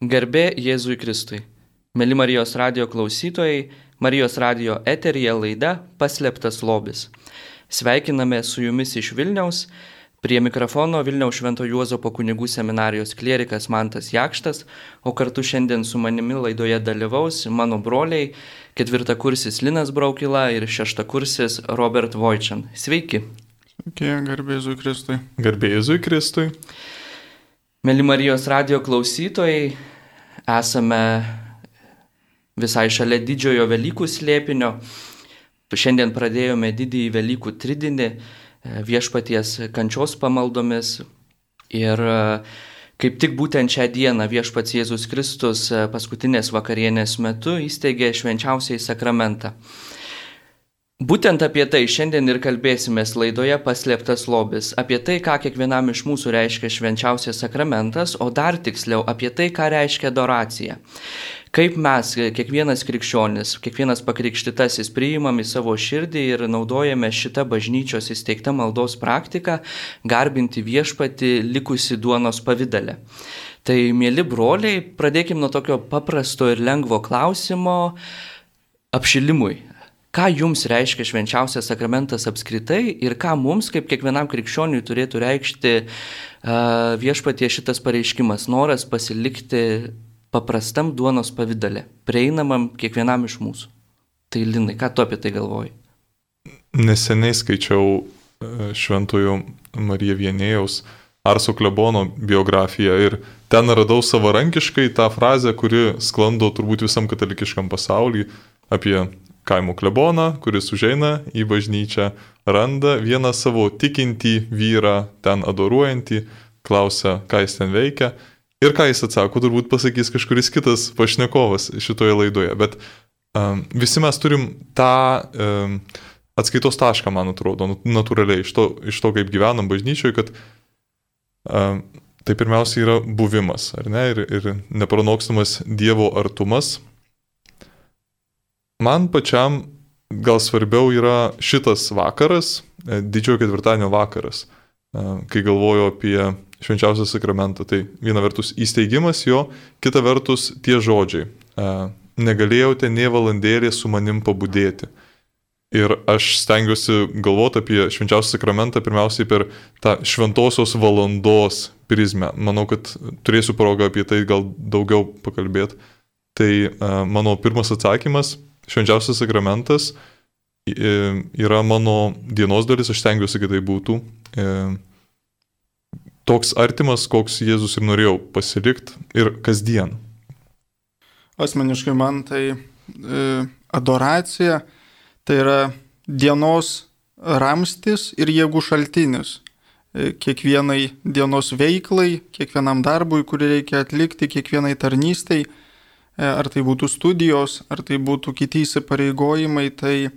Garbė Jėzui Kristui. Mėly Marijos radio klausytojai, Marijos radio eterija laida Paslėptas lobis. Sveikiname su jumis iš Vilniaus. Prie mikrofono Vilniaus Švento Juozapo kunigų seminarijos klierikas Mantas Jakštas, o kartu šiandien su manimi laidoje dalyvaus mano broliai, ketvirtakursis Linas Braukila ir šeštakursis Robert Vojčian. Sveiki. Sveiki, garbė Jėzui Kristui. Garbė Jėzui Kristui. Mėly Marijos radio klausytojai, esame visai šalia didžiojo Velykų slėpinio. Šiandien pradėjome didįjį Velykų tridinį e, viešpaties kančios pamaldomis. Ir e, kaip tik būtent šią dieną viešpats Jėzus Kristus e, paskutinės vakarienės metu įsteigė švenčiausiai sakramentą. Būtent apie tai šiandien ir kalbėsime laidoje Paslėptas lobis, apie tai, ką kiekvienam iš mūsų reiškia švenčiausias sakramentas, o dar tiksliau apie tai, ką reiškia adoracija. Kaip mes, kiekvienas krikščionis, kiekvienas pakrikštitasis priimam į savo širdį ir naudojame šitą bažnyčios įsteigtą maldos praktiką garbinti viešpati likusi duonos pavydale. Tai, mėly broliai, pradėkime nuo tokio paprasto ir lengvo klausimo apšilimui ką jums reiškia švenčiausias sakramentas apskritai ir ką mums, kaip kiekvienam krikščioniui, turėtų reikšti uh, viešpatie šitas pareiškimas, noras pasilikti paprastam duonos pavydale, prieinamam kiekvienam iš mūsų. Tai Linai, ką tu apie tai galvoji? Neseniai skaičiau šventojo Marija Vienėjaus Arso Klebono biografiją ir ten radau savarankiškai tą frazę, kuri sklando turbūt visam katalikiškam pasauliui apie kaimo kleboną, kuris užeina į bažnyčią, randa vieną savo tikintį vyrą, ten adoruojantį, klausia, ką jis ten veikia. Ir ką jis atsako, turbūt pasakys kažkuris kitas pašnekovas šitoje laidoje. Bet um, visi mes turim tą um, atskaitos tašką, man atrodo, natūraliai, iš to, iš to kaip gyvenam bažnyčioje, kad um, tai pirmiausia yra buvimas, ar ne, ir, ir nepranokstamas Dievo artumas, Man pačiam gal svarbiau yra šitas vakaras, e, didžiojo ketvirtadienio vakaras, e, kai galvoju apie švenčiausią sakramentą. Tai viena vertus įsteigimas jo, kita vertus tie žodžiai. E, negalėjote nie valandėlį su manim pabudėti. Ir aš stengiuosi galvoti apie švenčiausią sakramentą pirmiausiai per tą šventosios valandos prizmę. Manau, kad turėsiu progą apie tai gal daugiau pakalbėti. Tai mano pirmas atsakymas švenčiausias sakramentas yra mano dienos dalis, aš stengiuosi, kad tai būtų. E, toks artimas, koks Jėzus ir norėjau pasilikti ir kasdien. Asmeniškai man tai e, adoracija, tai yra dienos ramstis ir jėgų šaltinis. E, kiekvienai dienos veiklai, kiekvienam darbui, kurį reikia atlikti, kiekvienai tarnystai ar tai būtų studijos, ar tai būtų kiti įsipareigojimai, tai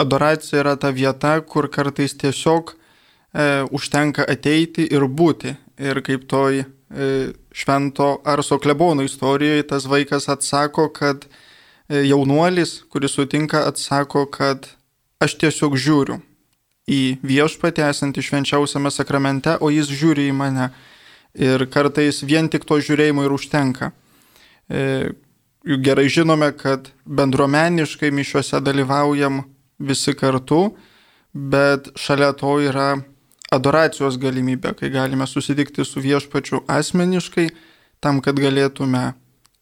adoracija yra ta vieta, kur kartais tiesiog e, užtenka ateiti ir būti. Ir kaip toj e, švento Arso klebono istorijoje tas vaikas atsako, kad e, jaunuolis, kuris sutinka, atsako, kad aš tiesiog žiūriu į viešpatį esantį švenčiausiame sakramente, o jis žiūri į mane. Ir kartais vien tik to žiūrėjimo ir užtenka. E, juk gerai žinome, kad bendruomeniškai mišiuose dalyvaujam visi kartu, bet šalia to yra adoracijos galimybė, kai galime susitikti su viešpačiu asmeniškai, tam, kad galėtume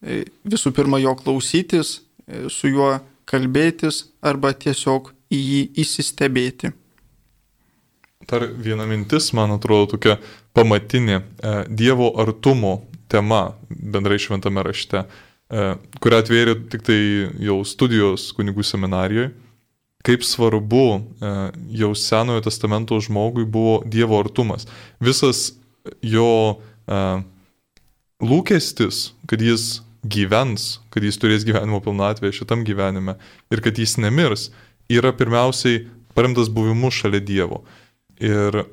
e, visų pirma jo klausytis, e, su juo kalbėtis arba tiesiog į jį įsistebėti. Dar viena mintis, man atrodo, tokia pamatinė e, Dievo artumo tema bendrai šventame rašte. E, kurią atvėrė tik tai jau studijos kunigų seminarijoje, kaip svarbu e, jau Senojo testamento žmogui buvo Dievo artumas. Visas jo e, lūkestis, kad jis gyvens, kad jis turės gyvenimo pilnatvę šitam gyvenime ir kad jis nemirs, yra pirmiausiai paremtas buvimu šalia Dievo. Ir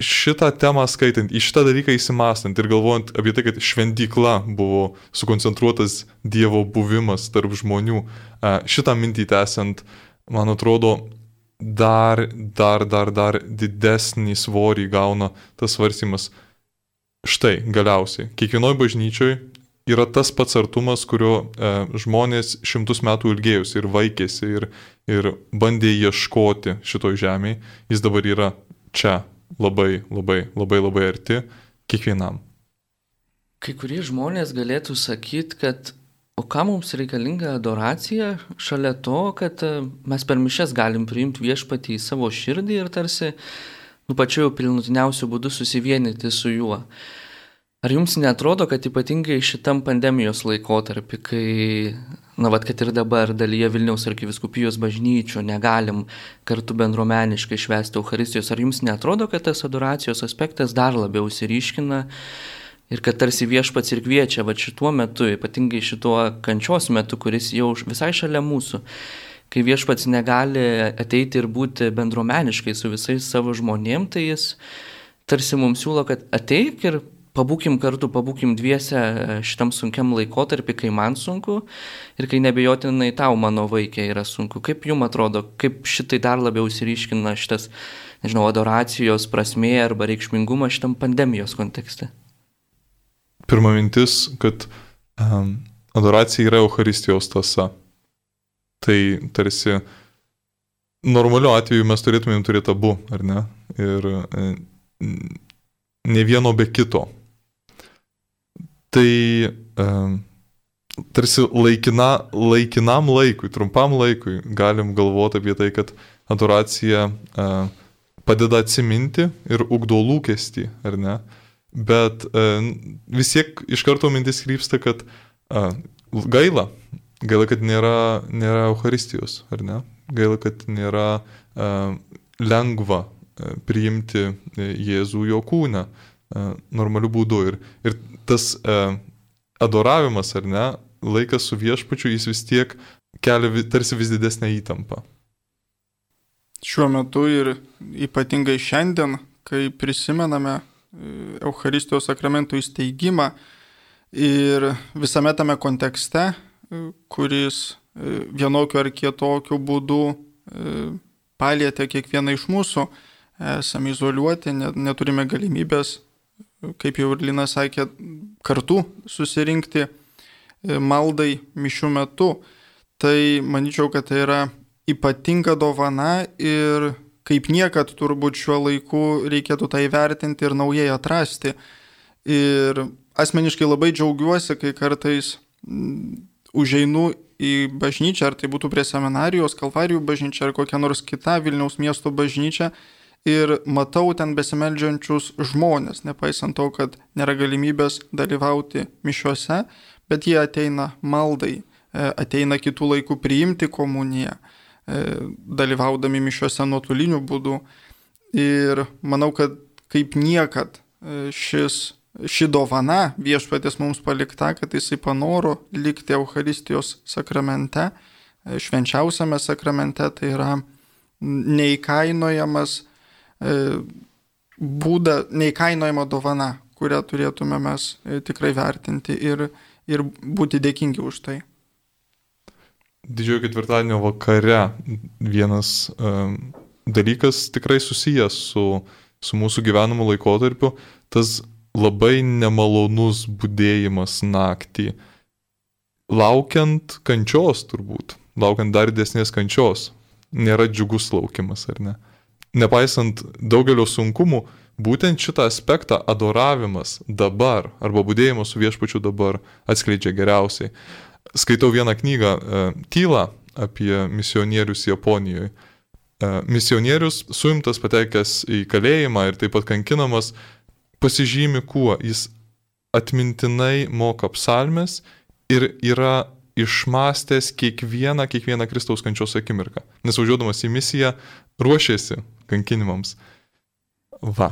šitą temą skaitant, į šitą dalyką įsimastant ir galvojant apie tai, kad šventykla buvo sukoncentruotas Dievo buvimas tarp žmonių, šitą mintį tęsiant, man atrodo, dar, dar, dar, dar didesnį svorį gauna tas svarstymas. Štai, galiausiai, kiekvienoje bažnyčioje yra tas pats artumas, kurio e, žmonės šimtus metų ilgėjusi ir vaikėsi ir, ir bandė ieškoti šitoj žemėje, jis dabar yra čia labai, labai, labai, labai arti kiekvienam. Kai kurie žmonės galėtų sakyti, kad o kam mums reikalinga adoracija šalia to, kad e, mes per mišes galim priimti viešpatį į savo širdį ir tarsi, nu pačiu pilnutiniausiu būdu susivienyti su juo. Ar jums netrodo, kad ypatingai šitam pandemijos laikotarpį, kai, na, vad, kad ir dabar dalyje Vilniaus arkiviskupijos bažnyčių negalim kartu bendruomeniškai švęsti Euharistijos, ar jums netrodo, kad tas adoracijos aspektas dar labiau įsiriškina ir kad tarsi viešpats ir kviečia, va šituo metu, ypatingai šituo kančios metu, kuris jau visai šalia mūsų, kai viešpats negali ateiti ir būti bendruomeniškai su visais savo žmonėm, tai jis tarsi mums siūlo, kad ateik ir pabūkim kartu, pabūkim dviese e, šitam sunkiam laikotarpį, kai man sunku ir kai nebejotinai tau mano vaikė yra sunku. Kaip jums atrodo, kaip šitai dar labiau įsiriškina šitas, nežinau, adoracijos prasmė arba reikšmingumą šitam pandemijos kontekste? Pirma mintis, kad um, adoracija yra Euharistijos tasa. Tai tarsi normaliu atveju mes turėtumėm turėti abu, ar ne? Ir e, ne vieno be kito tai tarsi laikina, laikinam laikui, trumpam laikui galim galvoti apie tai, kad adoracija padeda atsiminti ir ugdo lūkestį, ar ne? Bet vis tiek iš karto mintis krypsta, kad gaila, gaila, kad nėra, nėra Euharistijos, ar ne? Gaila, kad nėra lengva priimti Jėzų jo kūną normaliu būdu. Ir, ir tas e, adoravimas, ar ne, laikas su viešpačiu, jis vis tiek kelia tarsi vis didesnę įtampą. Šiuo metu ir ypatingai šiandien, kai prisimename e, Euharistijos sakramentų įsteigimą ir visame tame kontekste, e, kuris e, vienokiu ar kitokiu būdu palėtė kiekvieną iš mūsų, esame izoliuoti, neturime galimybės kaip jau ir Lina sakė, kartu susirinkti e, maldai mišių metu, tai manyčiau, kad tai yra ypatinga dovana ir kaip niekad turbūt šiuo laiku reikėtų tai vertinti ir naujai atrasti. Ir asmeniškai labai džiaugiuosi, kai kartais užeinu į bažnyčią, ar tai būtų prie seminarijos, Kalvarijų bažnyčia, ar kokia nors kita Vilniaus miesto bažnyčia, ir matau ten besimeldžiančius žmonės, nepaisant to, kad nėra galimybės dalyvauti mišiuose, bet jie ateina maldai, e, ateina kitų laikų priimti komuniją, e, dalyvaudami mišiuose nuotoliniu būdu. Ir manau, kad kaip niekad e, šis, ši dovana viešpatės mums palikta, kad jisai panoro likti Euharistijos sakramente, švenčiausiame sakramente, tai yra neįkainojamas būdą, neįkainojama dovana, kurią turėtume mes e, tikrai vertinti ir, ir būti dėkingi už tai. Didžiojo ketvirtadienio vakare vienas um, dalykas tikrai susijęs su, su mūsų gyvenamu laikotarpiu, tas labai nemalonus būdėjimas naktį, laukiant kančios turbūt, laukiant dar didesnės kančios. Nėra džiugus laukimas, ar ne? Nepaisant daugelio sunkumų, būtent šitą aspektą adoravimas dabar arba būdėjimas su viešpačiu dabar atskleidžia geriausiai. Skaitau vieną knygą e, Tyla apie misionierius Japonijoje. E, misionierius suimtas patekęs į kalėjimą ir taip pat kankinamas pasižymi kuo jis atmintinai moka psalmes ir yra išmastęs kiekvieną, kiekvieną Kristaus kančios akimirką. Nes važiuodamas į misiją ruošėsi kankinimams. Va,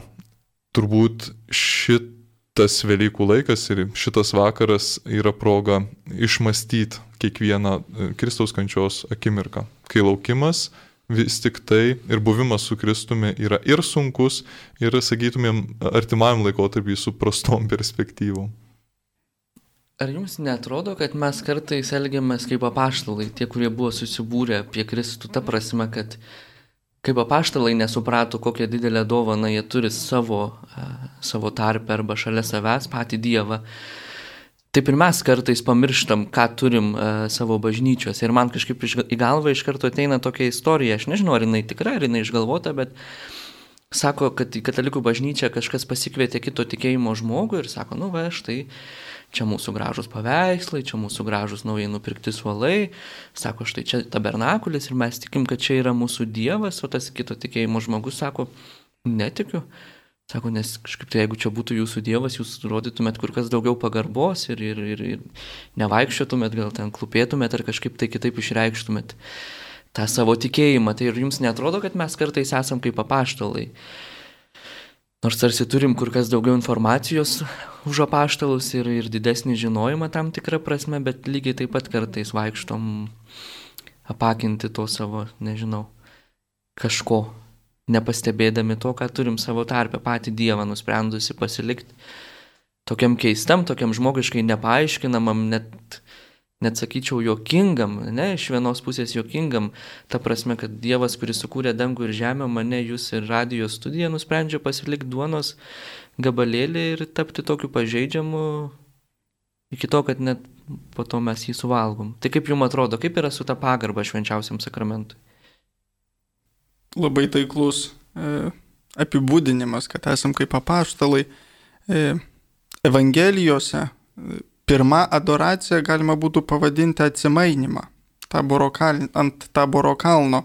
turbūt šitas Velykų laikas ir šitas vakaras yra proga išmastyti kiekvieną e, Kristaus kančios akimirką, kai laukimas vis tik tai ir buvimas su Kristumi yra ir sunkus, ir, sakytumėm, artimam laikotarpį su prastom perspektyvom. Ar jums netrodo, kad mes kartais elgiamės kaip apaštalai, tie, kurie buvo susibūrę apie Kristų, ta prasme, kad kaip apaštalai nesuprato, kokią didelę dovaną jie turi savo, savo tarpę arba šalia savęs patį Dievą. taip ir mes kartais pamirštam, ką turim uh, savo bažnyčios. Ir man kažkaip iš, į galvą iš karto ateina tokia istorija. Aš nežinau, ar jinai tikra, ar jinai išgalvota, bet sako, kad į katalikų bažnyčią kažkas pasikvietė kito tikėjimo žmogų ir sako, nu va, štai čia mūsų gražus paveikslai, čia mūsų gražus naujai nupirkti suolai. Sako, štai čia tabernakulis ir mes tikim, kad čia yra mūsų Dievas, o tas kito tikėjimo žmogus sako, netikiu. Sako, nes kažkaip tai jeigu čia būtų jūsų Dievas, jūs rodytumėt kur kas daugiau pagarbos ir, ir, ir, ir nevaikščiotumėt, gal ten klupėtumėt ar kažkaip tai kitaip išreikštumėt tą savo tikėjimą. Tai ir jums netrodo, kad mes kartais esam kaip apaštalai. Nors tarsi turim kur kas daugiau informacijos už apaštalus ir, ir didesnį žinojimą tam tikrą prasme, bet lygiai taip pat kartais vaikštom apakinti to savo, nežinau, kažko nepastebėdami to, ką turim savo tarpę, patį Dievą nusprendusi pasilikti tokiam keistam, tokiam žmogiškai nepaaiškinamam, net, net sakyčiau, jokingam, ne, iš vienos pusės jokingam, ta prasme, kad Dievas, kuris sukūrė dangų ir žemę, mane, jūs ir radio studiją nusprendžia pasilikti duonos gabalėlį ir tapti tokiu pažeidžiamu, iki to, kad net po to mes jį suvalgom. Tai kaip jums atrodo, kaip yra su ta pagarba švenčiausiam sakramentui? labai taiklus e, apibūdinimas, kad esam kaip apaštalai. E, Evangelijose e, pirmą adoraciją galima būtų pavadinti atsimainimą taboro kal, ant taboro kalno.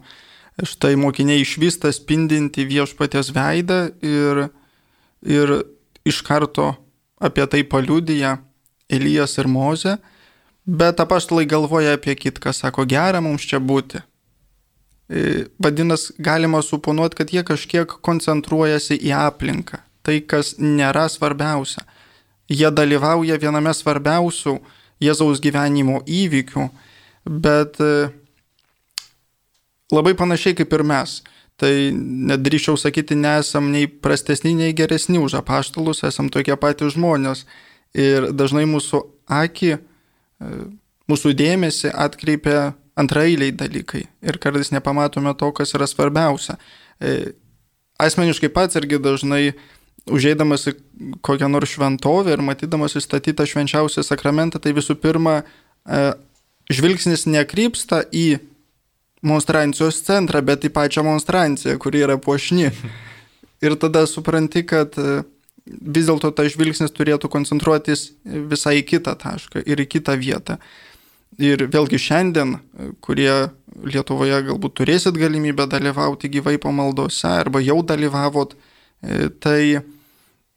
Štai mokiniai išvysta spindinti viešpatės veidą ir, ir iš karto apie tai paliudyja Elijas ir Moze, bet apaštalai galvoja apie kitką, sako, gera mums čia būti. E, Vadinasi, galima suponuoti, kad jie kažkiek koncentruojasi į aplinką, tai kas nėra svarbiausia. Jie dalyvauja viename svarbiausių Jėzaus gyvenimo įvykių, bet e, labai panašiai kaip ir mes. Tai nedrįščiau sakyti, nesam nei prastesni, nei geresni už apaštalus, esam tokie patys žmonės. Ir dažnai mūsų akį, e, mūsų dėmesį atkreipia antraeiliai dalykai ir kartais nepamatome to, kas yra svarbiausia. E, asmeniškai pats irgi dažnai užeidamas į kokią nors šventovę ir matydamas įstatytą švenčiausią sakramentą, tai visų pirma, e, žvilgsnis nekrypsta į monstrancijos centrą, bet į pačią monstranciją, kuri yra puošni. Ir tada supranti, kad e, vis dėlto tas žvilgsnis turėtų koncentruotis visai į kitą tašką ir į kitą vietą. Ir vėlgi šiandien, kurie Lietuvoje galbūt turėsit galimybę dalyvauti gyvai pamaldose arba jau dalyvavot, e, tai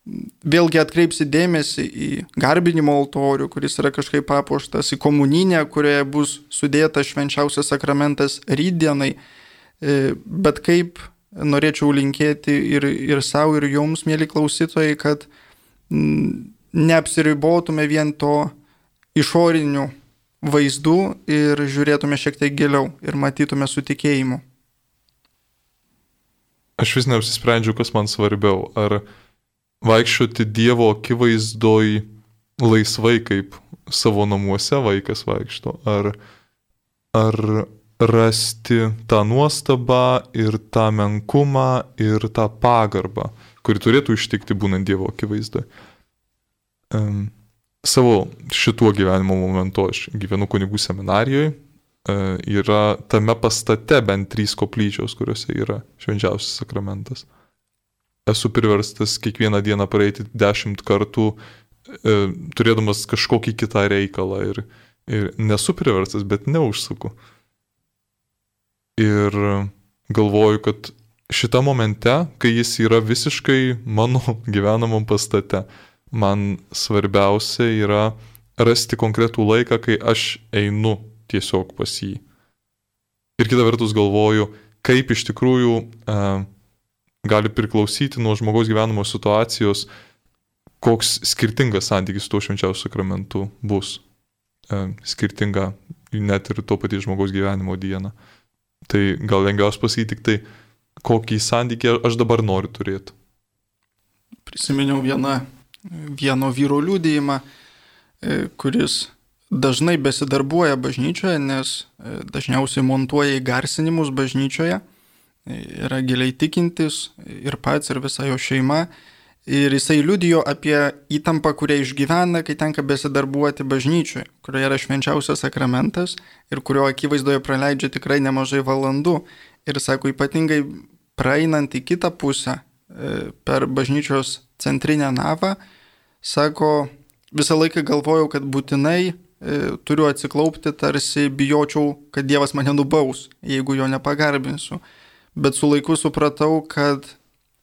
vėlgi atkreipsi dėmesį į garbinimo altorių, kuris yra kažkaip papuoštas, į komuninę, kurioje bus sudėtas švenčiausias sakramentas ryddienai. E, bet kaip norėčiau linkėti ir, ir savo, ir jums, mėly klausytojai, kad neapsiribotume vien to išoriniu vaizdų ir žiūrėtume šiek tiek giliau ir matytume su tikėjimu. Aš vis neapsisprendžiu, kas man svarbiau. Ar vaikščioti Dievo akivaizdoj laisvai, kaip savo namuose vaikas vaikšto, ar, ar rasti tą nuostabą ir tą menkumą ir tą pagarbą, kuri turėtų ištikti būnant Dievo akivaizdoje. Um, savo šituo gyvenimo momentu aš gyvenu kunigų seminarijoje, yra tame pastate bent trys koplyčios, kuriuose yra švenčiausias sakramentas. Esu priverstas kiekvieną dieną praeiti dešimt kartų, e, turėdamas kažkokį kitą reikalą ir, ir nesu priverstas, bet neužsuku. Ir galvoju, kad šitą momente, kai jis yra visiškai mano gyvenamam pastate, man svarbiausia yra rasti konkretų laiką, kai aš einu tiesiog pas jį. Ir kita vertus galvoju, kaip iš tikrųjų e, gali priklausyti nuo žmogaus gyvenimo situacijos, koks skirtingas santykis tuo švenčiausiu sakramentu bus. E, skirtinga net ir to paties žmogaus gyvenimo dieną. Tai gal lengviausia pasakyti tik tai, kokį santykį aš dabar noriu turėti. Prisiminiau vieną vieno vyro liūdėjimą, e, kuris dažnai besidarbuoja bažnyčioje, nes e, dažniausiai montuoja įgarsinimus bažnyčioje, yra giliai tikintis ir pats, ir visa jo šeima. Ir jisai liudijo apie įtampą, kurią išgyvena, kai tenka besidarbuoti bažnyčioje, kurioje yra švenčiausias sakramentas ir kurio akivaizdoje praleidžia tikrai nemažai valandų. Ir sako, ypatingai praeinant į kitą pusę e, per bažnyčios centrinę navą, sako, visą laiką galvojau, kad būtinai e, turiu atsiklaupti, tarsi bijočiau, kad Dievas mane nubaus, jeigu jo nepagarbinsiu. Bet su laiku supratau, kad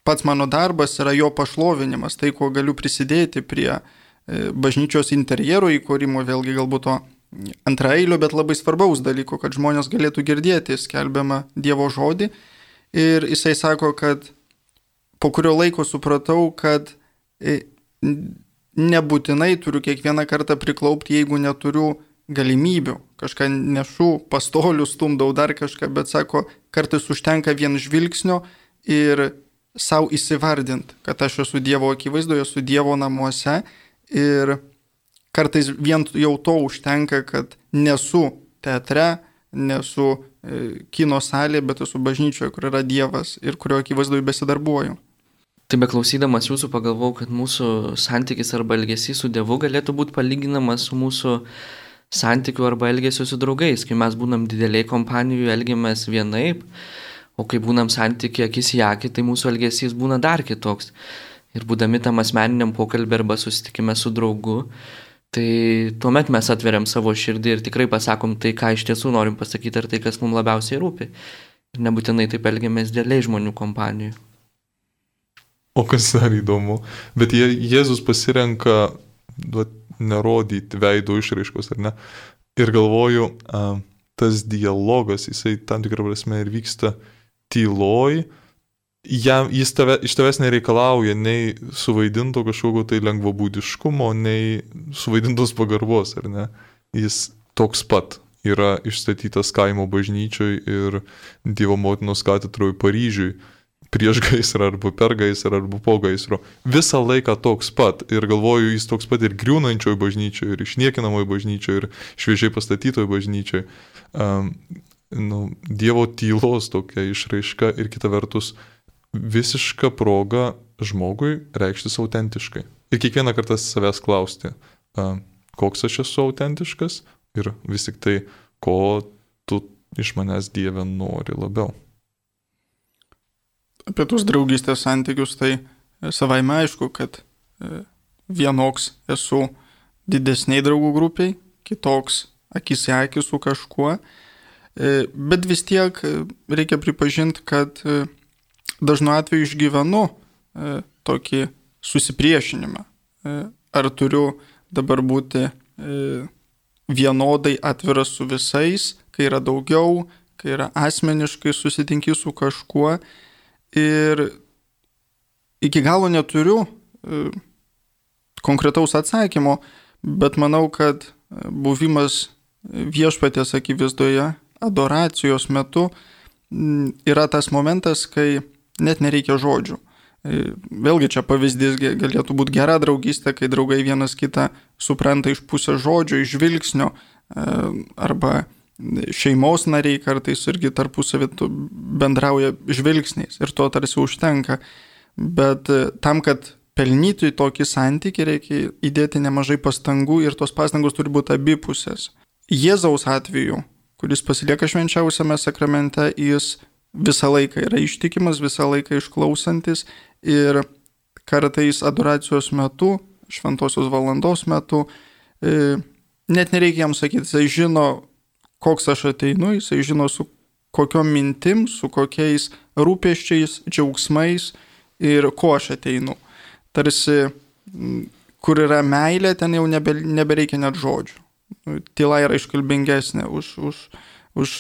pats mano darbas yra jo pašlovinimas, tai, kuo galiu prisidėti prie e, bažnyčios interjero įkūrimo, vėlgi galbūt to antraeilio, bet labai svarbaus dalyko, kad žmonės galėtų girdėti skelbiamą Dievo žodį. Ir jisai sako, kad po kurio laiko supratau, kad e, nebūtinai turiu kiekvieną kartą priklaupti, jeigu neturiu galimybių, kažką nešu, pastolių stumdau dar kažką, bet sako, kartais užtenka vien žvilgsnio ir savo įsivardinti, kad aš esu Dievo akivaizdoje, esu Dievo namuose ir kartais vien jau to užtenka, kad nesu teatre, nesu e, kino salėje, bet esu bažnyčioje, kur yra Dievas ir kurio akivaizdoje besidarbuoju. Tai beklausydamas jūsų pagalvojau, kad mūsų santykis arba elgesys su Dievu galėtų būti palyginamas su mūsų santykiu arba elgesiu su draugais. Kai mes būnam dideliai kompanijoje, elgiamės vienaip, O kai būnam santykiai akis į akį, tai mūsų elgesys būna dar kitoks. Ir būdami tam asmeniniam pokalbį arba susitikime su draugu, tai tuomet mes atveriam savo širdį ir tikrai pasakom tai, ką iš tiesų norim pasakyti, ar tai, kas mums labiausiai rūpi. Ir nebūtinai taip elgiamės dėliai žmonių kompanijų. O kas dar įdomu, bet jie, Jėzus pasirenka duot, nerodyti veido išraiškos, ar ne? Ir galvoju, tas dialogas, jisai tam tikrą prasme ir vyksta tyloj, jam, jis tave, iš tavęs nereikalauja nei suvaidinto kažkokio tai lengvabūdiškumo, nei suvaidintos pagarbos, ar ne? Jis toks pat yra išstatytas kaimo bažnyčioj ir Dievo motinos katedroje Paryžiui prieš gaisrą arba per gaisrą arba po gaisro. Visą laiką toks pat ir galvoju, jis toks pat ir griūnančioje bažnyčioje, ir išniekinamoje bažnyčioje, ir šviežiai pastatytoje bažnyčioje. Um, nu, Dievo tylos tokia išraiška ir kita vertus visiška proga žmogui reikštis autentiškai. Ir kiekvieną kartą savęs klausti, a, koks aš esu autentiškas ir vis tik tai, ko tu iš manęs Dieve nori labiau. Apie tuos draugystės santykius tai savai aišku, kad e, vienoks esu didesniai draugų grupiai, kitoks akis į akį su kažkuo, E, bet vis tiek e, reikia pripažinti, kad e, dažnu atveju išgyvenu tokį susipriešinimą. Ar turiu dabar būti vienodai atviras su visais, kai yra daugiau, kai yra asmeniškai susitinki su kažkuo. Ir iki galo neturiu konkretaus atsakymo, bet manau, kad buvimas viešpatės akivaizdoje adoracijos metu yra tas momentas, kai net nereikia žodžių. E, vėlgi čia pavyzdys galėtų būti gera draugystė, kai draugai vienas kitą supranta iš pusės žodžio, iš žvilgsnio e, arba šeimos nariai kartais irgi tarpusavį bendrauja žvilgsniais ir to tarsi užtenka. Bet e, tam, kad pelnyti tokį santykį, reikia įdėti nemažai pastangų ir tos pastangos turi būti abipusės. Jėzaus atveju kuris pasilieka švenčiausiame sakramente, jis visą laiką yra ištikimas, visą laiką išklausantis ir kartais adoracijos metu, šventosios valandos metu, e, net nereikia jam sakyti, jisai žino, koks aš ateinu, jisai žino su kokiom mintim, su kokiais rūpeščiais, džiaugsmais ir ko aš ateinu. Tarsi, kur yra meilė, ten jau nebe, nebereikia net žodžių tyla yra iškalbingesnė už, už, už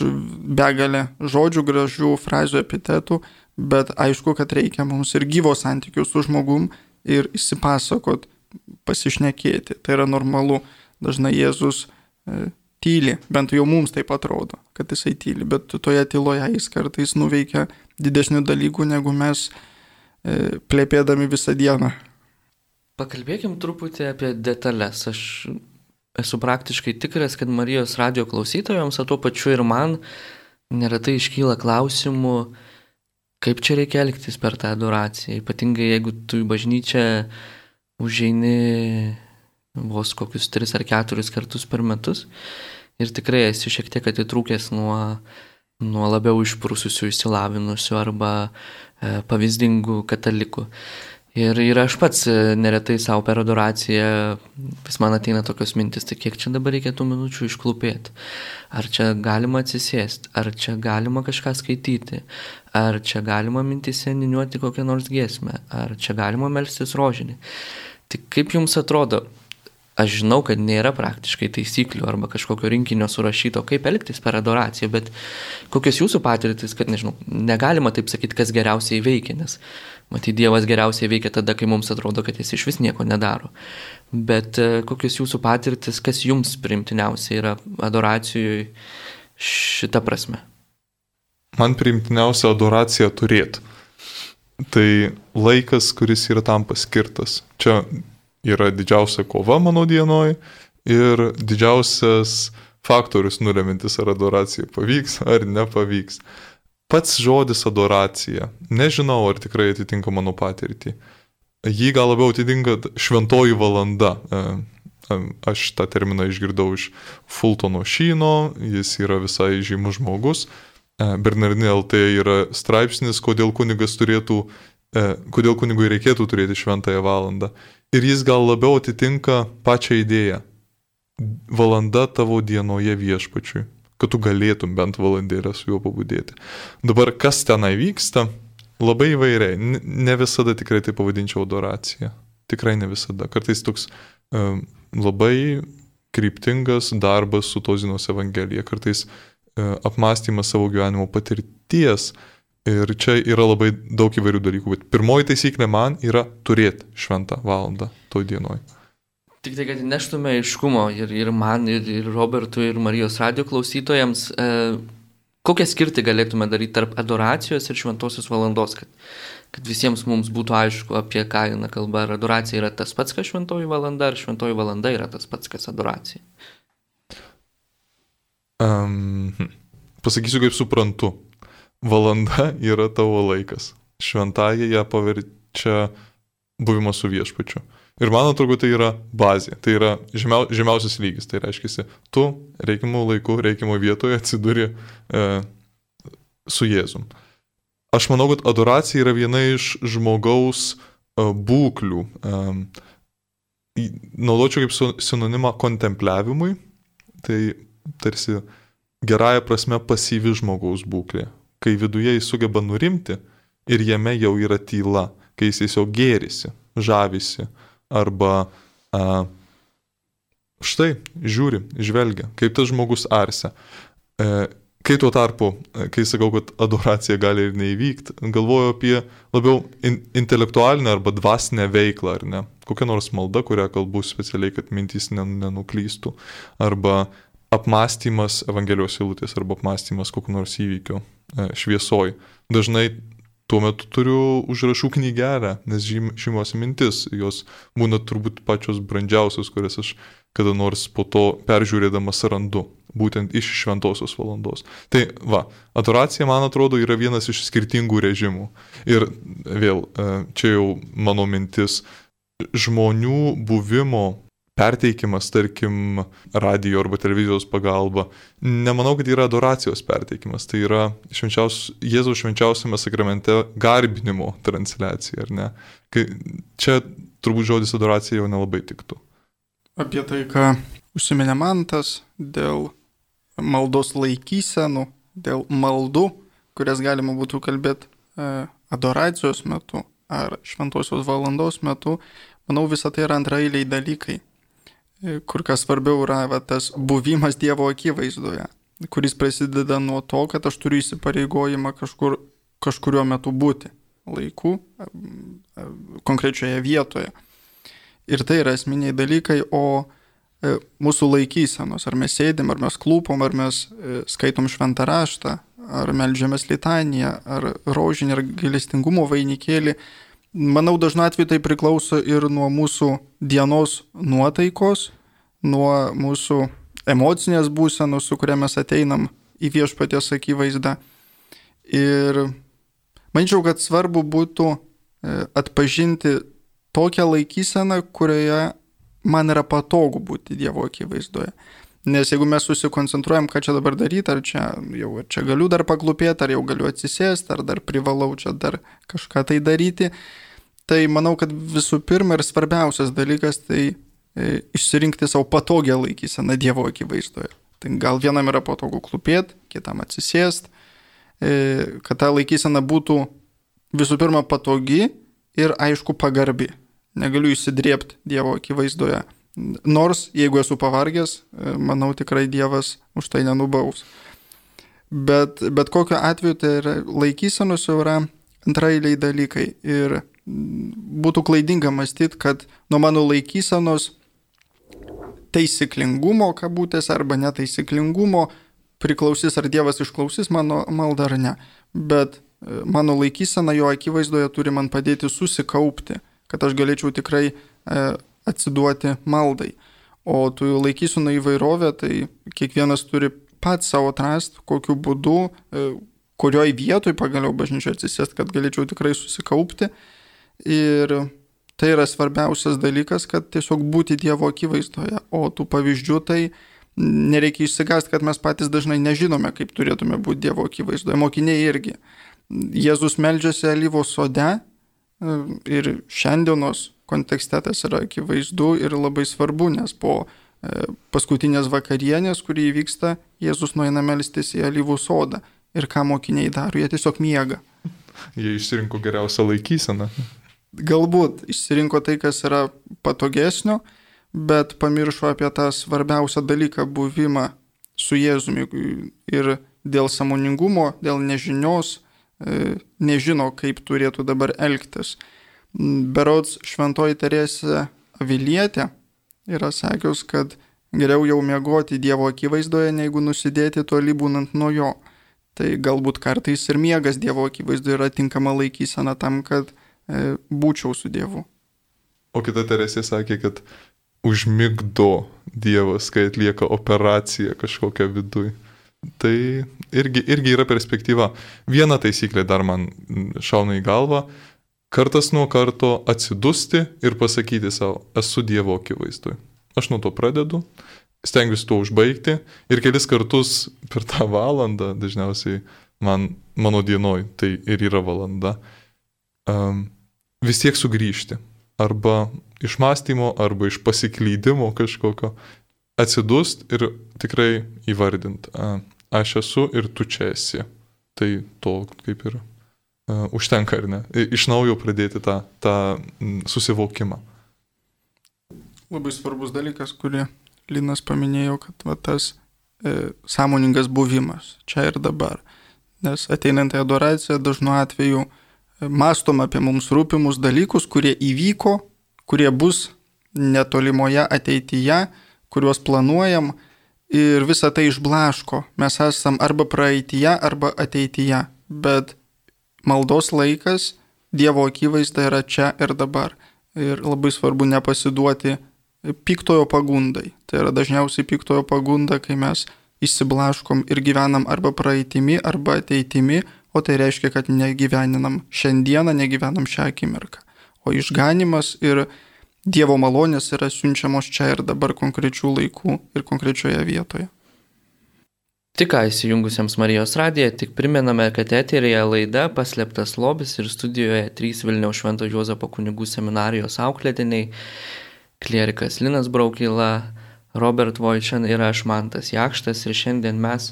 begalę žodžių, gražių frazių, epitetų, bet aišku, kad reikia mums ir gyvo santykių su žmogum ir įsipasakot, pasišnekėti. Tai yra normalu. Dažnai Jėzus e, tyli, bent jau mums taip atrodo, kad jisai tyli, bet toje tyloje jis kartais nuveikia didesnių dalykų, negu mes e, plėpėdami visą dieną. Pakalbėkim truputį apie detalės. Aš esu praktiškai tikras, kad Marijos radio klausytojams, o tuo pačiu ir man, neretai iškyla klausimų, kaip čia reikia elgtis per tą adoraciją, ypatingai jeigu tu į bažnyčią užeini vos kokius tris ar keturis kartus per metus ir tikrai esi šiek tiek atitrūkęs nuo, nuo labiau išprususių, išsilavinusių arba e, pavyzdingų katalikų. Ir, ir aš pats e, neretai savo per adoraciją vis man ateina tokios mintis, tai kiek čia dabar reikia tų minučių išklupėti. Ar čia galima atsisėsti, ar čia galima kažką skaityti, ar čia galima mintise niniuoti kokią nors giesmę, ar čia galima melstis rožinį. Tai kaip jums atrodo, aš žinau, kad nėra praktiškai taisyklių arba kažkokio rinkinio surašyto, kaip elgtis per adoraciją, bet kokios jūsų patirtis, kad nežinau, negalima taip sakyti, kas geriausiai veikia, nes matyt, Dievas geriausiai veikia tada, kai mums atrodo, kad jis iš vis nieko nedaro. Bet e, kokios jūsų patirtis, kas jums primtiniausia yra adoracijoje šitą prasme? Man primtiniausia adoracija turėti. Tai laikas, kuris yra tam paskirtas. Čia yra didžiausia kova mano dienoj ir didžiausias faktorius nulemintis, ar adoracija pavyks ar nepavyks. Pats žodis adoracija, nežinau, ar tikrai atitinka mano patirtį. Jį gal labiau atitinka šventoji valanda. E, e, aš tą terminą išgirdau iš Fultono Šyno, jis yra visai žymus žmogus. E, Bernardinė LT yra straipsnis, kodėl kunigas turėtų, kodėl kunigui reikėtų turėti šventąją valandą ir jis gal labiau atitinka pačią idėją. Valanda tavo dienoje viešpačiui, kad tu galėtum bent valandėlę su juo pabudėti. Dabar kas tenai vyksta, labai įvairiai. Ne visada tikrai tai pavadinčiau adoracija. Tikrai ne visada. Kartais toks um, labai kryptingas darbas su tozinos evangelija, kartais uh, apmąstymas savo gyvenimo patirties, uh, Ir čia yra labai daug įvairių dalykų, bet pirmoji taisyklė man yra turėti šventą valandą toj dienoj. Tik tai, kad neštume aiškumo ir, ir man, ir, ir Robertui, ir Marijos radio klausytojams, e, kokią skirtį galėtume daryti tarp adoracijos ir šventosios valandos, kad, kad visiems mums būtų aišku, apie ką eina kalba. Ar adoracija yra tas pats, kas šventoji valanda, ar šventoji valanda yra tas pats, kas adoracija? Um, pasakysiu, kaip suprantu valanda yra tavo laikas. Šventąją ją paverčia buvimas su viešpačiu. Ir man atrodo, tai yra bazė, tai yra žemiau, žemiausias lygis. Tai reiškia, tu reikimų laiku, reikimo vietoje atsiduri e, su Jėzum. Aš manau, kad adoracija yra viena iš žmogaus e, būklių. E, naudočiau kaip sinonimą kontempliavimui, tai tarsi gerąją prasme pasyvi žmogaus būklė kai viduje jis sugeba nurimti ir jame jau yra tyla, kai jis tiesiog gėrisi, žavisi arba a, štai žiūri, žvelgia, kaip tas žmogus arsia. E, kai tuo tarpu, kai sakau, kad adoracija gali ir neįvykti, galvoju apie labiau in, intelektualinę arba dvasinę veiklą, ar ne? Kokia nors malda, kurią kalbu specialiai, kad mintys nenuklystų, arba apmąstymas Evangelijos eilutės arba apmąstymas kokiu nors įvykiu e, šviesoj. Dažnai tuo metu turiu užrašų knygelę, nes žymios mintis, jos būna turbūt pačios brandžiausios, kurias aš kada nors po to peržiūrėdamas randu, būtent iš šventosios valandos. Tai va, adoracija, man atrodo, yra vienas iš skirtingų režimų. Ir vėl, e, čia jau mano mintis, žmonių buvimo perteikimas, tarkim, radio arba televizijos pagalba, nemanau, kad yra adoracijos perteikimas, tai yra švenčiaus, Jėzaus švenčiausiame sakramente garbinimo transliacija, ar ne? Kai čia turbūt žodis adoracija jau nelabai tiktų. Apie tai, ką užsiminė Mantas dėl maldos laikysenų, dėl maldų, kurias galima būtų kalbėti e, adoracijos metu ar šventosios valandos metu, manau, visa tai yra antrailiai dalykai kur kas svarbiau yra va, tas buvimas Dievo akivaizdoje, kuris prasideda nuo to, kad aš turiu įsipareigojimą kažkur, kažkurio metu būti laiku, konkrečioje vietoje. Ir tai yra esminiai dalykai, o e, mūsų laikysenos, ar mes sėdim, ar mes klūpom, ar mes e, skaitom šventą raštą, ar melžiamės litaniją, ar rožinį, ar gailestingumo vainikėlį, Manau, dažnu atveju tai priklauso ir nuo mūsų dienos nuotaikos, nuo mūsų emocinės būsenos, su kuria mes ateinam į viešpatės akivaizdą. Ir Manyčiau, kad svarbu būtų e, atpažinti tokią laikyseną, kurioje man yra patogu būti Dievo akivaizdoje. Nes jeigu mes susikoncentruojam, ką čia dabar daryti, ar čia jau ar čia galiu dar paklupėti, ar jau galiu atsisėsti, ar dar privalau čia dar kažką tai daryti, tai manau, kad visų pirma ir svarbiausias dalykas tai e, išsirinkti savo patogią laikyseną Dievo akivaizdoje. Tai gal vienam yra patogu klupėti, kitam atsisėsti, e, kad ta laikysena būtų visų pirma patogi ir aišku pagarbi negaliu įsidrėpti Dievo akivaizdoje. Nors, jeigu esu pavargęs, e, manau tikrai Dievas už tai nenubaus. Bet, bet kokiu atveju tai yra laikysenos jau yra antrailiai dalykai. Ir būtų klaidinga mąstyti, kad nuo mano laikysenos taisyklingumo, kabutės, arba netaisyklingumo priklausys, ar Dievas išklausys mano maldą ar ne. Bet e, mano laikysena jo akivaizdoje turi man padėti susikaupti kad aš galėčiau tikrai e, atsiduoti maldai. O tų laikysinų įvairovė, tai kiekvienas turi pats savo atrasti, kokiu būdu, e, kurioj vietoj pagaliau bažnyčioje atsisėsti, kad galėčiau tikrai susikaupti. Ir tai yra svarbiausias dalykas, kad tiesiog būti Dievo akivaizdoje. O tų pavyzdžių tai nereikia išsigąsti, kad mes patys dažnai nežinome, kaip turėtume būti Dievo akivaizdoje. Mokiniai irgi. Jėzus meldžiasi alyvos sode Ir šiandienos kontekste tas yra akivaizdu ir labai svarbu, nes po e, paskutinės vakarienės, kurį įvyksta, Jėzus nueina melstis į alyvų sodą. Ir ką mokiniai daro, jie tiesiog miega. Jie išsirinko geriausią laikyseną. Galbūt išsirinko tai, kas yra patogesnio, bet pamiršo apie tą svarbiausią dalyką - buvimą su Jėzumi. Ir dėl samoningumo, dėl nežinios E, nežino, kaip turėtų dabar elgtis. Berods šventoji Teresė Avilietė yra sakius, kad geriau jau miegoti Dievo akivaizdoje, negu nusidėti toli būnant nuo jo. Tai galbūt kartais ir miegas Dievo akivaizdoje yra tinkama laikysena tam, kad e, būčiau su Dievu. O kita Teresė sakė, kad užmigdo Dievas, kai atlieka operaciją kažkokią viduje. Tai irgi, irgi yra perspektyva. Viena taisyklė dar man šauna į galvą - kartas nuo karto atsidusti ir pasakyti savo, esu Dievo akivaizdui. Aš nuo to pradedu, stengiuosi to užbaigti ir kelis kartus per tą valandą, dažniausiai man, mano dienoj, tai ir yra valanda, um, vis tiek sugrįžti. Arba iš mąstymo, arba iš pasiklydimo kažkokio atsidust ir tikrai įvardint. Uh, aš esu ir tu čia esi. Tai to kaip uh, užtenka, ar ne? Iš naujo pradėti tą, tą susivokimą. Labai svarbus dalykas, kurį Linas paminėjo, kad va, tas e, sąmoningas buvimas čia ir dabar. Nes ateinant į adoraciją dažnu atveju e, mastom apie mums rūpimus dalykus, kurie įvyko, kurie bus netolimoje ateityje, kuriuos planuojam, ir visa tai išblaško. Mes esam arba praeitie, arba ateityje, bet maldos laikas Dievo akivaizda yra čia ir dabar. Ir labai svarbu nepasiduoti piktojo pagundai. Tai yra dažniausiai piktojo pagunda, kai mes išsiblaškom ir gyvenam arba praeitimi, arba ateitimi, o tai reiškia, kad negyveninam šiandieną, negyvenam šią akimirką. O išganimas ir Dievo malonės yra siunčiamos čia ir dabar konkrečių laikų ir konkrečioje vietoje. Tik ką įsijungusiems Marijos radiją, tik primename, kad eterėje laida Paslėptas lobis ir studijoje trys Vilniaus Švento Juozapo kunigų seminarijos auklėtiniai - klierikas Linas Braukila, Robert Vojčian ir aš Mantas Jakštas ir šiandien mes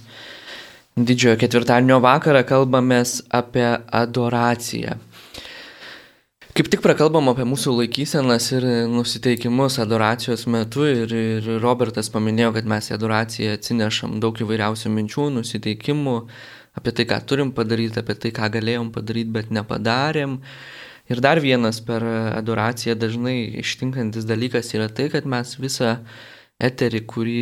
didžiojo ketvirtadienio vakarą kalbamės apie adoraciją. Kaip tik prakalbam apie mūsų laikysenas ir nusiteikimus adoracijos metu ir, ir Robertas paminėjo, kad mes į adoraciją atsinešam daug įvairiausių minčių, nusiteikimų, apie tai, ką turim padaryti, apie tai, ką galėjom padaryti, bet nepadarėm. Ir dar vienas per adoraciją dažnai ištinkantis dalykas yra tai, kad mes visą eterį, kurį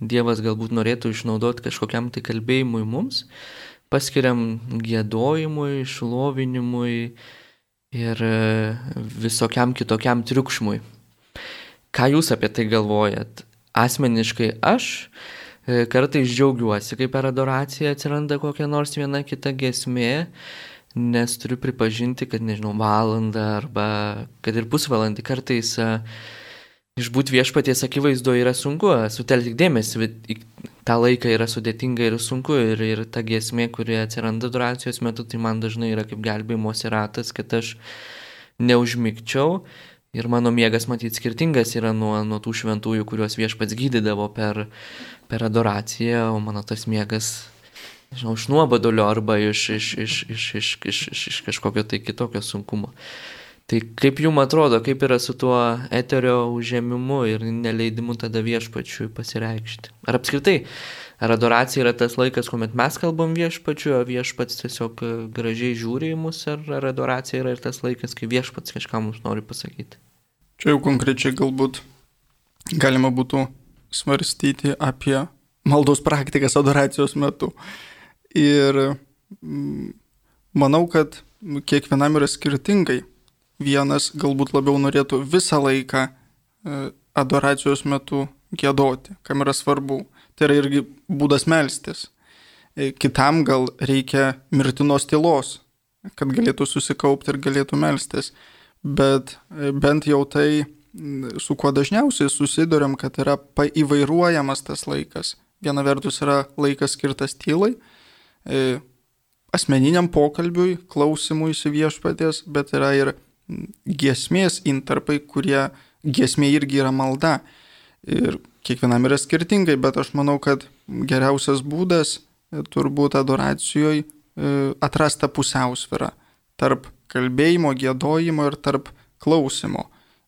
Dievas galbūt norėtų išnaudoti kažkokiam tai kalbėjimui mums, paskiriam gėdojimui, šlovinimui, ir e, visokiam kitokiam triukšmui. Ką jūs apie tai galvojat? Asmeniškai aš e, kartais džiaugiuosi, kai per adoraciją atsiranda kokia nors viena kita gesmė, nes turiu pripažinti, kad, nežinau, valandą arba kad ir pusvalandį kartais uh, išbūti viešpaties akivaizdo yra sunku, sutelkti dėmesį, tą laiką yra sudėtinga ir sunku ir, ir ta giesmė, kuri atsiranda duracijos metu, tai man dažnai yra kaip gelbėjimosi ratas, kad aš neužmygčiau. Ir mano miegas, matyt, skirtingas yra nuo, nuo tų šventųjų, kuriuos viešpats gydydavo per, per adoraciją, o mano tas miegas, žinau, iš nuobodulio arba iš, iš, iš, iš, iš, iš, iš, iš kažkokio tai kitokio sunkumo. Tai kaip jums atrodo, kaip yra su tuo eterio užėmimu ir neleidimu tada viešpačiui pasireikšti? Ar apskritai, ar adoracija yra tas laikas, kuomet mes kalbam viešpačiu, o viešpats tiesiog e, gražiai žiūri į mus, ar, ar adoracija yra ir tas laikas, kai viešpats kažką mums nori pasakyti? Čia jau konkrečiai galbūt galima būtų svarstyti apie maldos praktikas adoracijos metu. Ir mm, manau, kad kiekvienam yra skirtingai vienas galbūt labiau norėtų visą laiką e, adoracijos metu gėdoti, kam yra svarbu. Tai yra irgi būdas melstis. E, kitam gal reikia mirtinos tylos, kad galėtų susikaupti ir galėtų melstis. Bet e, bent jau tai, su kuo dažniausiai susidurėm, kad yra paįvairuojamas tas laikas. Viena vertus yra laikas skirtas tylai, asmeniniam pokalbiui, klausimui į viešpatės, bet yra ir giesmės intarpai, kurie giesmė irgi yra malda. Ir kiekvienam yra skirtingai, bet aš manau, kad geriausias būdas e, turbūt adoracijoje atrasta pusiausvyrą tarp kalbėjimo, gėdojimo ir tarp klausimo.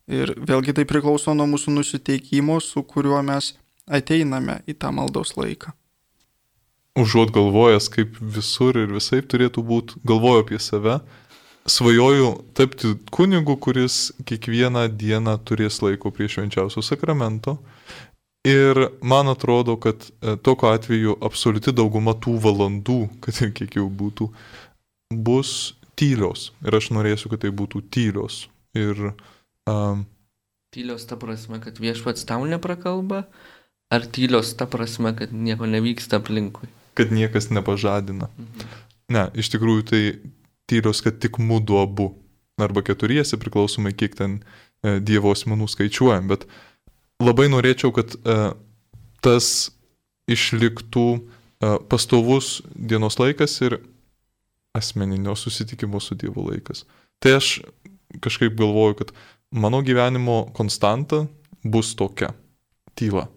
Ir vėlgi tai priklauso nuo mūsų nusiteikimo, su kuriuo mes ateiname į tą maldos laiką. Užuot galvojęs, kaip visur ir visai turėtų būti, galvoju apie save, svajoju tapti kunigu, kuris kiekvieną dieną turės laiko prie švenčiausio sakramento. Ir man atrodo, kad e, tokiu atveju absoliuti dauguma tų valandų, kad ir kiek jau būtų, bus tylios. Ir aš norėsiu, kad tai būtų tylios. Ir, um, tylios ta prasme, kad viešpats tau neprakalba, ar tylios ta prasme, kad nieko nevyksta aplinkui? Kad niekas nepažadina. Mhm. Ne, iš tikrųjų tai tylios, kad tik mūdu abu. Arba keturiesi, priklausomai kiek ten e, Dievo asmenų skaičiuojam. Bet labai norėčiau, kad e, tas išliktų e, pastovus dienos laikas ir asmeninio susitikimo su Dievu laikas. Tai aš kažkaip galvoju, kad mano gyvenimo konstanta bus tokia - tyla.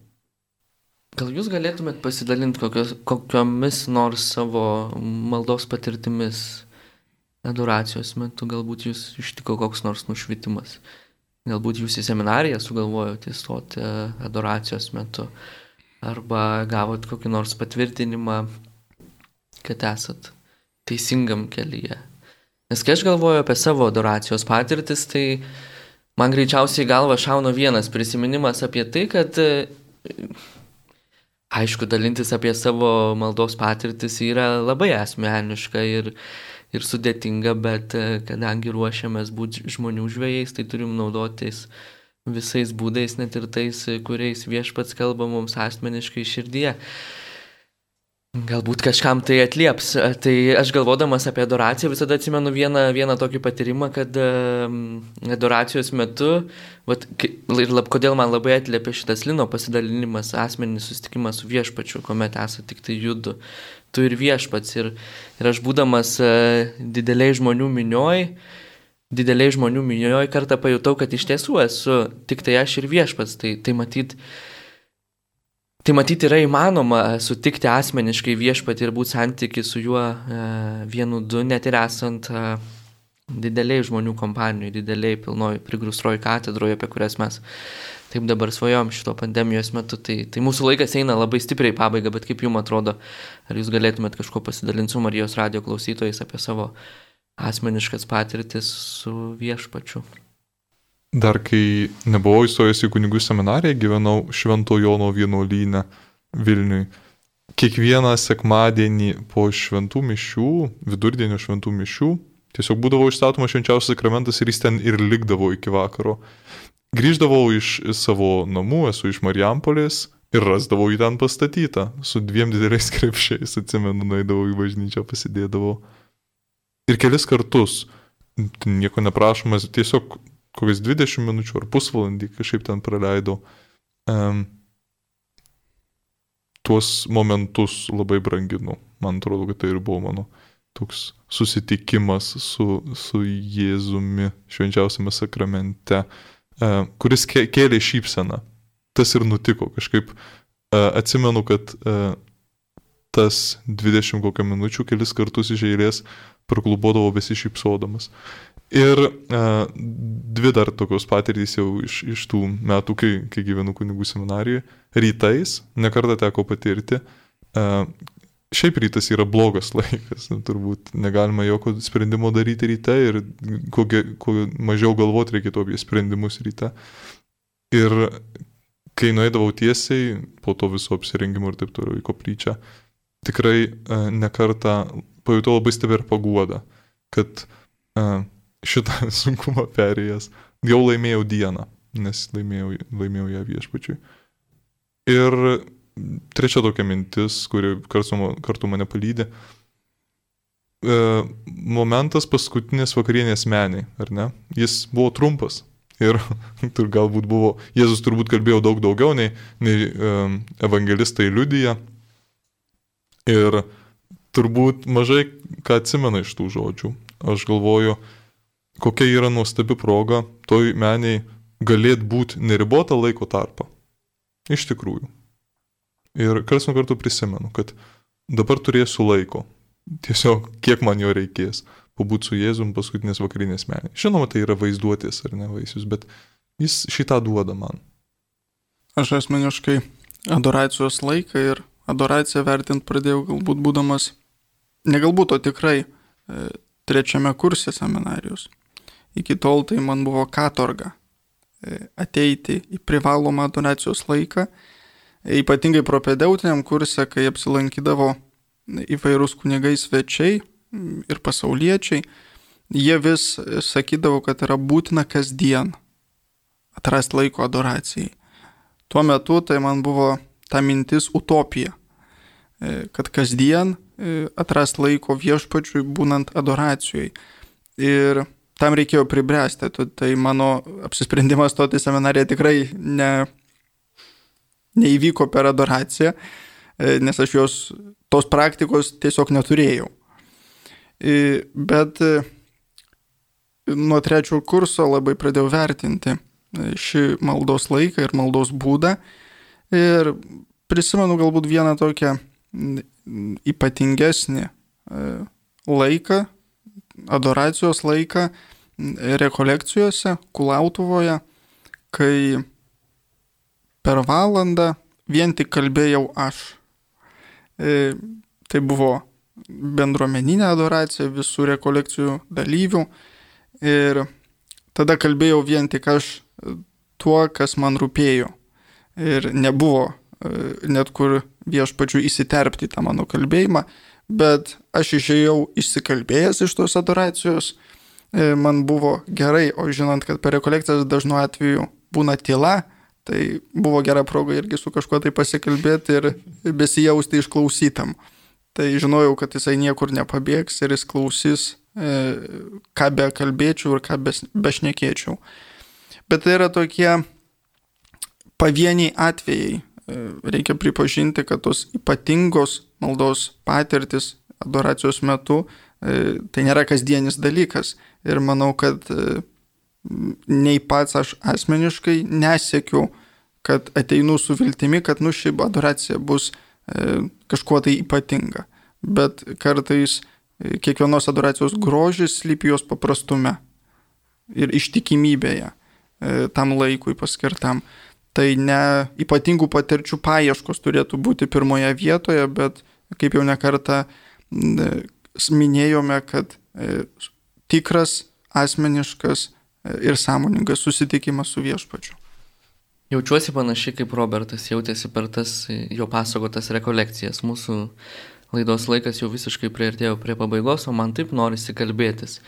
Gal jūs galėtumėt pasidalinti kokios, kokiomis nors savo maldos patirtimis adoracijos metu galbūt jūs ištiko koks nors nušvitimas. Galbūt jūs į seminariją sugalvojote įstoti e, adoracijos metu. Arba gavot kokį nors patvirtinimą, kad esat teisingam kelyje. Nes kai aš galvoju apie savo adoracijos patirtis, tai man greičiausiai galva šauna vienas prisiminimas apie tai, kad aišku, dalintis apie savo maldos patirtis yra labai asmeniška ir ir sudėtinga, bet e, kadangi ruošiamės būti žmonių žvėjais, tai turim naudotis visais būdais, net ir tais, kuriais viešpats kalba mums asmeniškai širdyje. Galbūt kažkam tai atlieps. Tai aš galvodamas apie adoraciją visada atsimenu vieną, vieną tokį patyrimą, kad adoracijos metu, vat, ir lab, kodėl man labai atliepia šitas lino pasidalinimas, asmeninis susitikimas su viešpačiu, kuomet esate tik tai judu tu ir viešpats. Ir, ir aš būdamas e, dideliai žmonių minioj, dideliai žmonių minioj kartą pajutau, kad iš tiesų esu tik tai aš ir viešpats. Tai, tai matyt, Tai matyti yra įmanoma sutikti asmeniškai viešpatį ir būti santyki su juo e, vienu du, net ir esant e, dideliai žmonių kompanijai, dideliai pilnoj prigrūstroji katedroje, apie kurias mes taip dabar svajom šito pandemijos metu. Tai, tai mūsų laikas eina labai stipriai pabaiga, bet kaip jums atrodo, ar jūs galėtumėt kažko pasidalinti su Marijos radio klausytojais apie savo asmeniškas patirtis su viešpačiu? Dar kai nebuvau įstojęs į kunigų seminariją, gyvenau Švento Jono vienuolyne Vilniui. Kiekvieną sekmadienį po šventų mišių, vidurdienio šventų mišių, tiesiog būdavo išstatomas švenčiausias sakramentas ir jis ten ir likdavo iki vakaro. Grįždavau iš savo namų, esu iš Marijampolės ir rasdavau jį ten pastatytą. Su dviem dideliais krepšiais, atsimenu, naidavau į bažnyčią, pasidėdavau. Ir kelis kartus, nieko neprašomas, tiesiog kokias 20 minučių ar pusvalandį kažkaip ten praleidau. Um, tuos momentus labai branginu. Man atrodo, kad tai ir buvo mano toks susitikimas su, su Jėzumi švenčiausiame sakramente, uh, kuris kėlė šypseną. Tas ir nutiko. Kažkaip uh, atsimenu, kad uh, tas 20 kokią minučių kelis kartus iš eilės praklubodavo besišypsodamas. Ir uh, dvi dar tokios patirtys jau iš, iš tų metų, kai, kai gyvenu kunigų seminarijoje. Rytais, nekartą teko patirti, uh, šiaip rytas yra blogas laikas, turbūt negalima jokio sprendimo daryti ryte ir kuo, kuo mažiau galvoti reikėtų apie sprendimus ryte. Ir kai nueidavau tiesiai, po to viso apsirengimo ir taip toliau į koplyčią, tikrai uh, nekartą pajutau labai stiprią paguodą, kad uh, šitą sunkumą perėjęs jau laimėjau dieną, nes laimėjau, laimėjau ją viešpačiui. Ir trečia tokia mintis, kuri kartu, kartu mane palydė. E, momentas paskutinės vakarienės meniai, ar ne? Jis buvo trumpas. Ir tur galbūt buvo, Jėzus turbūt kalbėjo daug daugiau nei, nei um, evangelistai liudyja. Ir turbūt mažai ką atsimena iš tų žodžių. Aš galvoju, kokia yra nuostabi proga toj meniai galėt būti neribotą laiko tarpą. Iš tikrųjų. Ir kars nuo karto prisimenu, kad dabar turėsiu laiko. Tiesiog kiek man jo reikės. Pabūti su Jėzum paskutinės vakarinės menė. Žinoma, tai yra vaizduotės ar ne vaisius, bet jis šitą duoda man. Aš asmeniškai adoracijos laiką ir adoraciją vertint pradėjau galbūt būdamas, ne galbūt, o tikrai e, trečiame kurse seminarijos. Iki tol tai man buvo katorga e, ateiti į privalomą adoracijos laiką, ypatingai propedeutiniam kurse, kai apsilankydavo įvairūs kunigai svečiai ir pasauliečiai, jie vis sakydavo, kad yra būtina kasdien atrasti laiko adoracijai. Tuo metu tai man buvo ta mintis utopija, e, kad kasdien atrasti laiko viešpačiui būnant adoracijai. Ir tam reikėjo pribręsti. Tai mano apsisprendimas stoti seminariją tikrai ne, neįvyko per adoraciją, e, nes aš jos tos praktikos tiesiog neturėjau. E, bet e, nuo trečio kurso labai pradėjau vertinti šį maldos laiką ir maldos būdą. Ir prisimenu galbūt vieną tokią ypatingesnį laiką, adoracijos laiką, rekolekcijose Kulautuvoje, kai per valandą vien tik kalbėjau aš. E, tai buvo bendruomeninė adoracija visų rekolekcijų dalyvių ir tada kalbėjau vien tik aš tuo, kas man rūpėjo. Ir nebuvo e, net kur viešpačių įsiterpti tą mano kalbėjimą, bet aš išėjau išsikalbėjęs iš tos adoracijos E, man buvo gerai, o žinant, kad per rekolekcijas dažnu atveju būna tyla, tai buvo gera proga irgi su kažkuo tai pasikalbėti ir besijausti išklausytam. Tai žinojau, kad jisai niekur nepabėgs ir jis klausys, e, ką be kalbėčiau ir ką bešnekėčiau. Bet tai yra tokie pavieniai atvejai. E, reikia pripažinti, kad tos ypatingos maldos patirtis adoracijos metu tai nėra kasdienis dalykas ir manau, kad e, nei pats aš asmeniškai nesiekiu, kad ateinu su viltimi, kad nu ši adoracija bus e, kažkuo tai ypatinga. Bet kartais e, kiekvienos adoracijos grožis slypi jos paprastume ir ištikimybėje tam laikui paskirtam. Tai ne ypatingų patirčių paieškos turėtų būti pirmoje vietoje, bet kaip jau nekarta minėjome, kad tikras, asmeniškas e, ir sąmoningas susitikimas su viešpačiu. Jaučiuosi panašiai kaip Robertas jautėsi per tas jo pasakotas rekolekcijas. Mūsų laidos laikas jau visiškai prieartėjo prie pabaigos, o man taip norisi kalbėtis.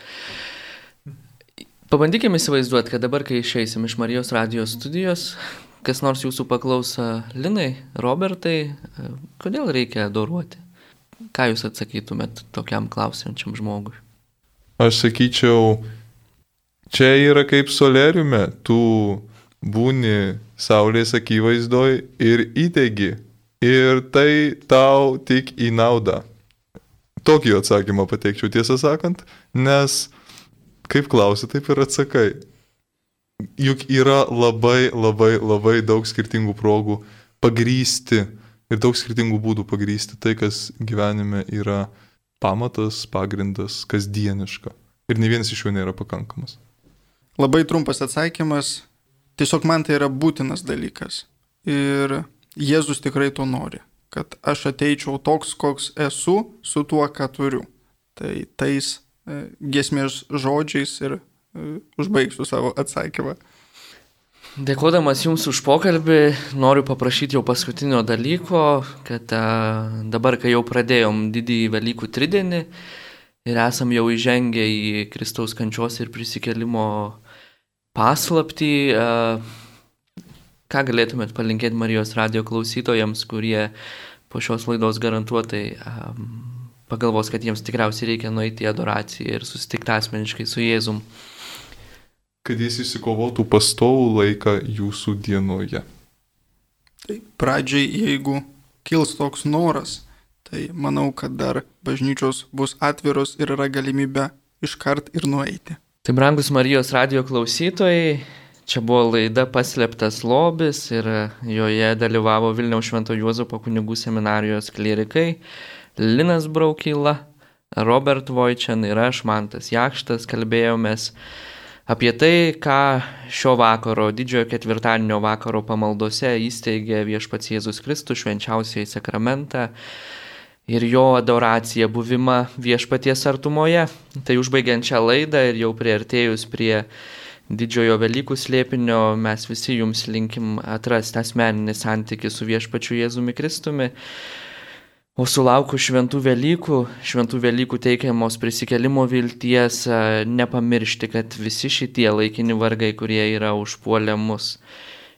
Pabandykime įsivaizduoti, kad dabar, kai išeisim iš Marijos radijos studijos, kas nors jūsų paklausa, Linai, Robertai, kodėl reikia adoruoti? Ką jūs atsakytumėt tokiam klausiančiam žmogui? aš sakyčiau, čia yra kaip soleriume, tu būni saulės akivaizdoj ir įtegi. Ir tai tau tik į naudą. Tokį atsakymą pateikčiau tiesą sakant, nes kaip klausi, taip ir atsakai. Juk yra labai, labai, labai daug skirtingų progų pagrysti ir daug skirtingų būdų pagrysti tai, kas gyvenime yra pamatas, pagrindas, kasdieniška. Ir ne vienas iš jų nėra pakankamas. Labai trumpas atsakymas. Tiesiog man tai yra būtinas dalykas. Ir Jėzus tikrai to nori. Kad aš ateičiau toks, koks esu, su tuo, ką turiu. Tai tais e, gesmės žodžiais ir e, užbaigsiu savo atsakymą. Dėkodamas Jums už pokalbį, noriu paprašyti jau paskutinio dalyko, kad a, dabar, kai jau pradėjom didįjį Velykų tridienį ir esam jau įžengę į Kristaus kančios ir prisikelimo paslaptį, a, ką galėtumėt palinkėti Marijos radio klausytojams, kurie po šios laidos garantuotai a, pagalvos, kad jiems tikriausiai reikia nueiti į adoraciją ir susitikti asmeniškai su Jėzum kad jis įsikovotų pastovų laiką jūsų dienoje. Tai pradžiai, jeigu kils toks noras, tai manau, kad dar bažnyčios bus atviros ir yra galimybė iškart ir nueiti. Tai brangus Marijos radio klausytojai, čia buvo laida Paslėptas lobis ir joje dalyvavo Vilniaus Švento Juozapo kunigų seminarijos klierikai Linas Braukyla, Robert Vojčian ir aš, Mantas Jakštas, kalbėjomės apie tai, ką šio vakaro, didžiojo ketvirtadienio vakaro pamaldose įsteigė viešpats Jėzus Kristus švenčiausiai sakramentą ir jo adoraciją, buvimą viešpaties artumoje. Tai užbaigiant šią laidą ir jau prieartėjus prie didžiojo Velykų slėpinio, mes visi jums linkim atrasti asmeninį santykių su viešpačiu Jėzumi Kristumi. O sulaukus šventų Velykų, šventų Velykų teikiamos prisikelimo vilties, nepamiršti, kad visi šitie laikini vargai, kurie yra užpuolę mus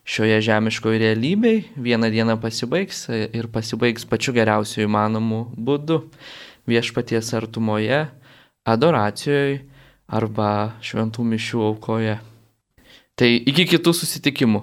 šioje žemiškoje realybėje, vieną dieną pasibaigs ir pasibaigs pačiu geriausiu įmanomu būdu - viešpaties artumoje, adoracijoje arba šventų mišių aukoje. Tai iki kitų susitikimų.